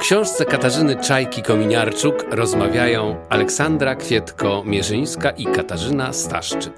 Książce Katarzyny Czajki-Kominiarczuk rozmawiają Aleksandra Kwietko-Mierzyńska i Katarzyna Staszczyk.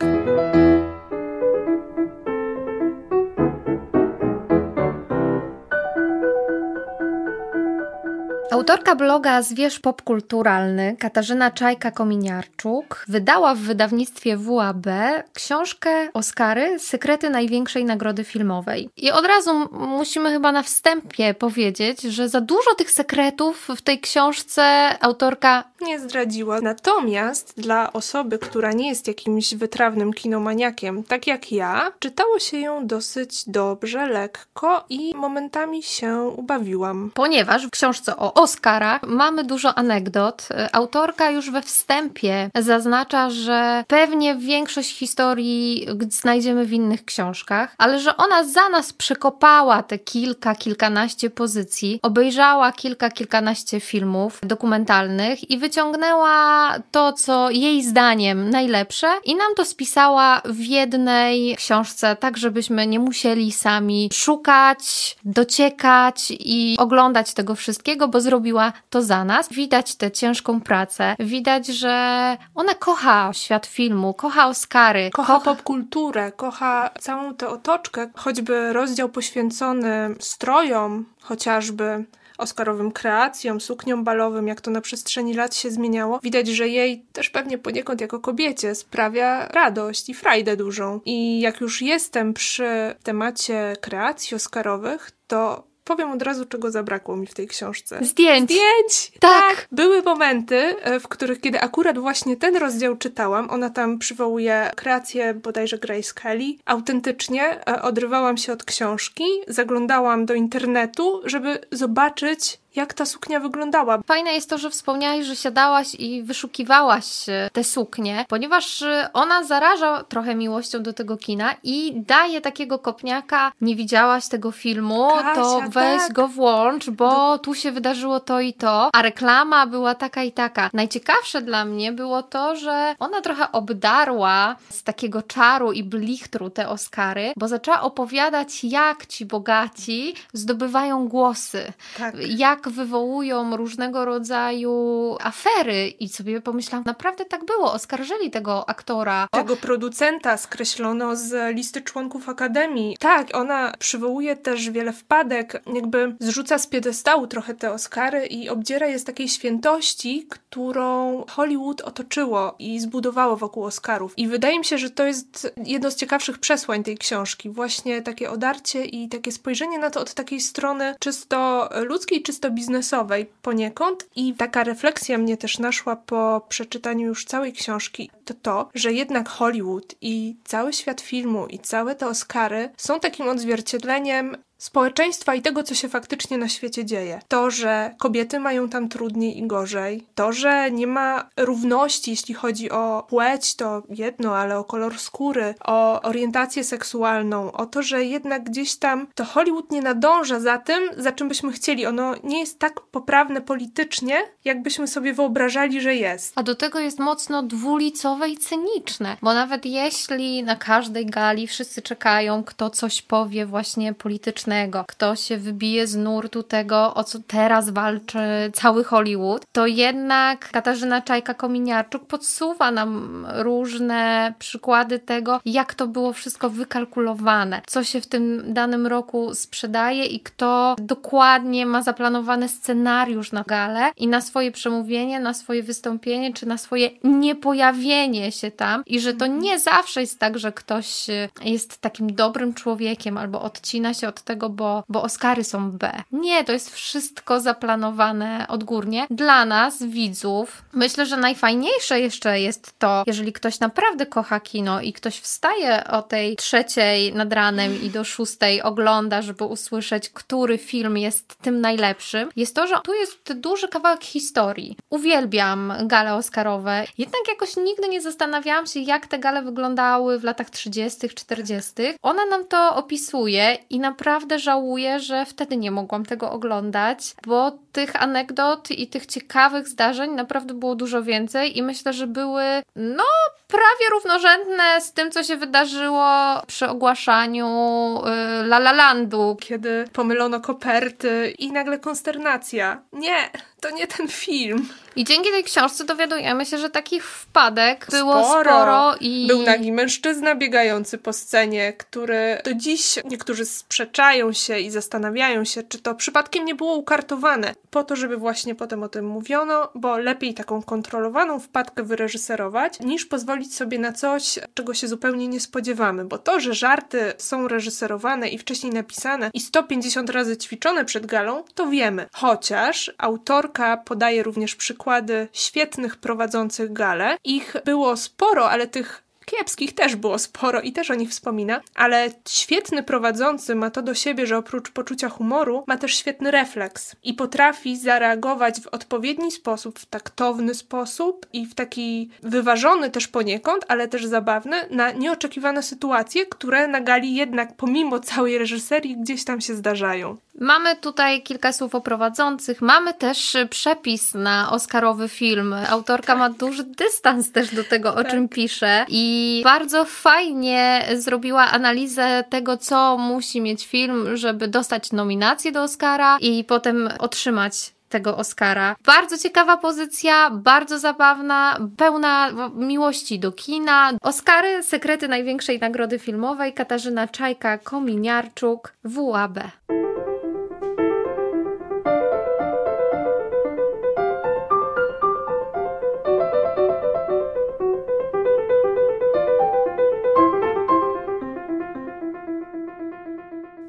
Autorka bloga Zwierz Popkulturalny Katarzyna Czajka-Kominiarczuk wydała w wydawnictwie WAB książkę Oscary Sekrety Największej Nagrody Filmowej. I od razu musimy chyba na wstępie powiedzieć, że za dużo tych sekretów w tej książce autorka nie zdradziła. Natomiast dla osoby, która nie jest jakimś wytrawnym kinomaniakiem, tak jak ja, czytało się ją dosyć dobrze, lekko i momentami się ubawiłam. Ponieważ w książce o Oscarach mamy dużo anegdot. Autorka już we wstępie zaznacza, że pewnie większość historii znajdziemy w innych książkach, ale że ona za nas przekopała te kilka, kilkanaście pozycji, obejrzała kilka, kilkanaście filmów dokumentalnych i wyciągnęła to, co jej zdaniem najlepsze i nam to spisała w jednej książce, tak żebyśmy nie musieli sami szukać, dociekać i oglądać tego wszystkiego, bo zrobiła to za nas. Widać tę ciężką pracę, widać, że ona kocha świat filmu, kocha Oscary, kocha, kocha popkulturę, kocha całą tę otoczkę, choćby rozdział poświęcony strojom, chociażby oscarowym kreacjom, sukniom balowym, jak to na przestrzeni lat się zmieniało, widać, że jej też pewnie poniekąd jako kobiecie sprawia radość i frajdę dużą. I jak już jestem przy temacie kreacji oscarowych, to powiem od razu, czego zabrakło mi w tej książce. Zdjęć. Zdjęć! Tak. tak. Były momenty, e, w których, kiedy akurat właśnie ten rozdział czytałam, ona tam przywołuje kreację bodajże Grace Kelly, autentycznie e, odrywałam się od książki, zaglądałam do internetu, żeby zobaczyć, jak ta suknia wyglądała. Fajne jest to, że wspomniałaś, że siadałaś i wyszukiwałaś e, tę suknię, ponieważ e, ona zaraża trochę miłością do tego kina i daje takiego kopniaka, nie widziałaś tego filmu, Kasia, to weź tak. go włącz, bo tu się wydarzyło to i to, a reklama była taka i taka. Najciekawsze dla mnie było to, że ona trochę obdarła z takiego czaru i blichtru te Oscary, bo zaczęła opowiadać, jak ci bogaci zdobywają głosy. Tak. Jak jak wywołują różnego rodzaju afery i sobie pomyślałam, naprawdę tak było, oskarżyli tego aktora. Tego producenta skreślono z listy członków Akademii. Tak, ona przywołuje też wiele wpadek, jakby zrzuca z piedestału trochę te Oscary i obdziera je z takiej świętości, którą Hollywood otoczyło i zbudowało wokół Oscarów. I wydaje mi się, że to jest jedno z ciekawszych przesłań tej książki. Właśnie takie odarcie i takie spojrzenie na to od takiej strony czysto ludzkiej, czysto biznesowej poniekąd i taka refleksja mnie też naszła po przeczytaniu już całej książki, to to, że jednak Hollywood i cały świat filmu i całe te Oscary są takim odzwierciedleniem społeczeństwa i tego, co się faktycznie na świecie dzieje. To, że kobiety mają tam trudniej i gorzej, to, że nie ma równości, jeśli chodzi o płeć, to jedno, ale o kolor skóry, o orientację seksualną, o to, że jednak gdzieś tam to Hollywood nie nadąża za tym, za czym byśmy chcieli. Ono nie jest tak poprawne politycznie, jakbyśmy sobie wyobrażali, że jest. A do tego jest mocno dwulicowe i cyniczne, bo nawet jeśli na każdej gali wszyscy czekają, kto coś powie właśnie polityczne, kto się wybije z nurtu tego, o co teraz walczy cały Hollywood, to jednak Katarzyna Czajka-Kominiarczuk podsuwa nam różne przykłady tego, jak to było wszystko wykalkulowane, co się w tym danym roku sprzedaje i kto dokładnie ma zaplanowany scenariusz na galę i na swoje przemówienie, na swoje wystąpienie, czy na swoje niepojawienie się tam. I że to nie zawsze jest tak, że ktoś jest takim dobrym człowiekiem albo odcina się od tego, tego, bo, bo Oscary są B. Nie, to jest wszystko zaplanowane odgórnie. Dla nas, widzów, myślę, że najfajniejsze jeszcze jest to, jeżeli ktoś naprawdę kocha kino i ktoś wstaje o tej trzeciej nad ranem i do szóstej ogląda, żeby usłyszeć, który film jest tym najlepszym, jest to, że tu jest duży kawałek historii. Uwielbiam gale Oscarowe, jednak jakoś nigdy nie zastanawiałam się, jak te gale wyglądały w latach 30., 40. Ona nam to opisuje i naprawdę naprawdę żałuję, że wtedy nie mogłam tego oglądać, bo tych anegdot i tych ciekawych zdarzeń naprawdę było dużo więcej i myślę, że były no prawie równorzędne z tym, co się wydarzyło przy ogłaszaniu y, La La Landu. Kiedy pomylono koperty i nagle konsternacja. Nie, to nie ten film. I dzięki tej książce dowiadujemy się, że takich wpadek było sporo, sporo i... Był nagi mężczyzna biegający po scenie, który do dziś niektórzy sprzeczają się i zastanawiają się, czy to przypadkiem nie było ukartowane po to, żeby właśnie potem o tym mówiono, bo lepiej taką kontrolowaną wpadkę wyreżyserować, niż pozwolić sobie na coś, czego się zupełnie nie spodziewamy, bo to, że żarty są reżyserowane i wcześniej napisane i 150 razy ćwiczone przed galą, to wiemy. Chociaż autorka podaje również przykłady świetnych prowadzących gale. Ich było sporo, ale tych kiepskich też było sporo i też o nich wspomina, ale świetny prowadzący ma to do siebie, że oprócz poczucia humoru ma też świetny refleks i potrafi zareagować w odpowiedni sposób, w taktowny sposób i w taki wyważony też poniekąd, ale też zabawny na nieoczekiwane sytuacje, które na gali jednak pomimo całej reżyserii gdzieś tam się zdarzają. Mamy tutaj kilka słów o prowadzących. Mamy też przepis na Oscarowy film. Autorka ma duży dystans też do tego, o tak. czym pisze. I bardzo fajnie zrobiła analizę tego, co musi mieć film, żeby dostać nominację do Oscara i potem otrzymać tego Oscara. Bardzo ciekawa pozycja, bardzo zabawna, pełna miłości do kina. Oscary, sekrety największej nagrody filmowej, Katarzyna Czajka-Kominiarczuk, WAB.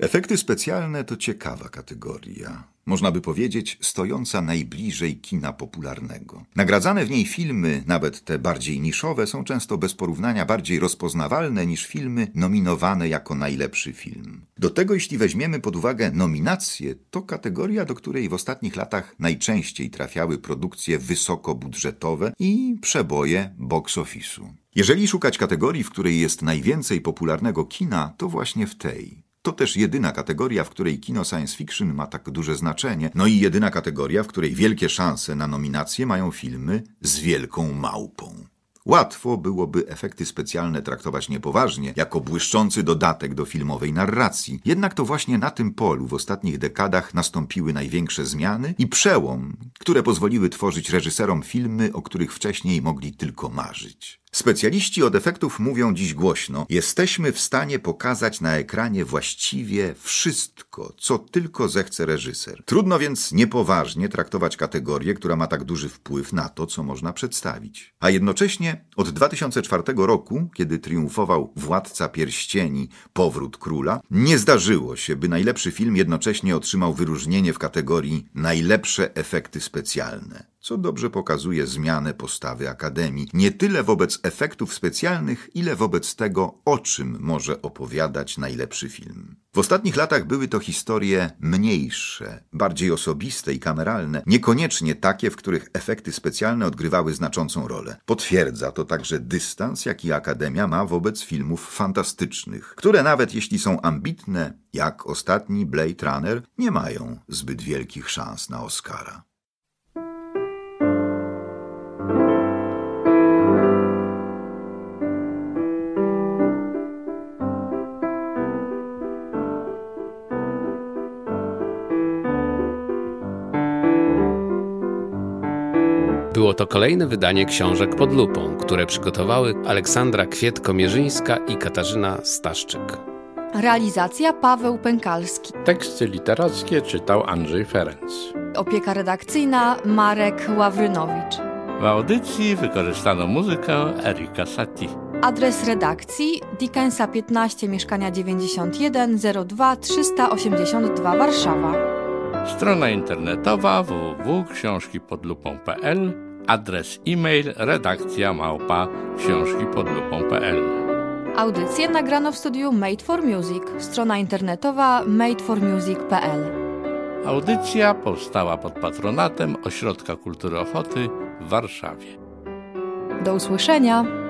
Efekty specjalne to ciekawa kategoria. Można by powiedzieć, stojąca najbliżej kina popularnego. Nagradzane w niej filmy, nawet te bardziej niszowe, są często bez porównania bardziej rozpoznawalne niż filmy nominowane jako najlepszy film. Do tego, jeśli weźmiemy pod uwagę nominacje, to kategoria, do której w ostatnich latach najczęściej trafiały produkcje wysokobudżetowe i przeboje box office'u. Jeżeli szukać kategorii, w której jest najwięcej popularnego kina, to właśnie w tej. To też jedyna kategoria, w której kino science fiction ma tak duże znaczenie, no i jedyna kategoria, w której wielkie szanse na nominacje mają filmy z wielką małpą. Łatwo byłoby efekty specjalne traktować niepoważnie, jako błyszczący dodatek do filmowej narracji. Jednak to właśnie na tym polu w ostatnich dekadach nastąpiły największe zmiany i przełom, które pozwoliły tworzyć reżyserom filmy, o których wcześniej mogli tylko marzyć. Specjaliści od efektów mówią dziś głośno: Jesteśmy w stanie pokazać na ekranie właściwie wszystko, co tylko zechce reżyser. Trudno więc niepoważnie traktować kategorię, która ma tak duży wpływ na to, co można przedstawić. A jednocześnie od 2004 roku, kiedy triumfował Władca Pierścieni Powrót Króla, nie zdarzyło się, by najlepszy film jednocześnie otrzymał wyróżnienie w kategorii Najlepsze efekty specjalne co dobrze pokazuje zmianę postawy Akademii, nie tyle wobec efektów specjalnych, ile wobec tego, o czym może opowiadać najlepszy film. W ostatnich latach były to historie mniejsze, bardziej osobiste i kameralne, niekoniecznie takie, w których efekty specjalne odgrywały znaczącą rolę. Potwierdza to także dystans, jaki Akademia ma wobec filmów fantastycznych, które nawet jeśli są ambitne, jak ostatni Blade Runner, nie mają zbyt wielkich szans na Oscara. Było to kolejne wydanie książek pod lupą, które przygotowały Aleksandra Kwietko-Mierzyńska i Katarzyna Staszczyk. Realizacja Paweł Pękalski. Teksty literackie czytał Andrzej Ferenc. Opieka redakcyjna Marek Ławrynowicz. W audycji wykorzystano muzykę Erika Satie. Adres redakcji Dickensa 15 mieszkania 91 02 382 Warszawa. Strona internetowa www.książkipodlupą.pl Adres e-mail redakcja małpa książkipodlupą.pl Audycję nagrano w studiu Made for Music. Strona internetowa madeformusic.pl Audycja powstała pod patronatem Ośrodka Kultury Ochoty w Warszawie. Do usłyszenia.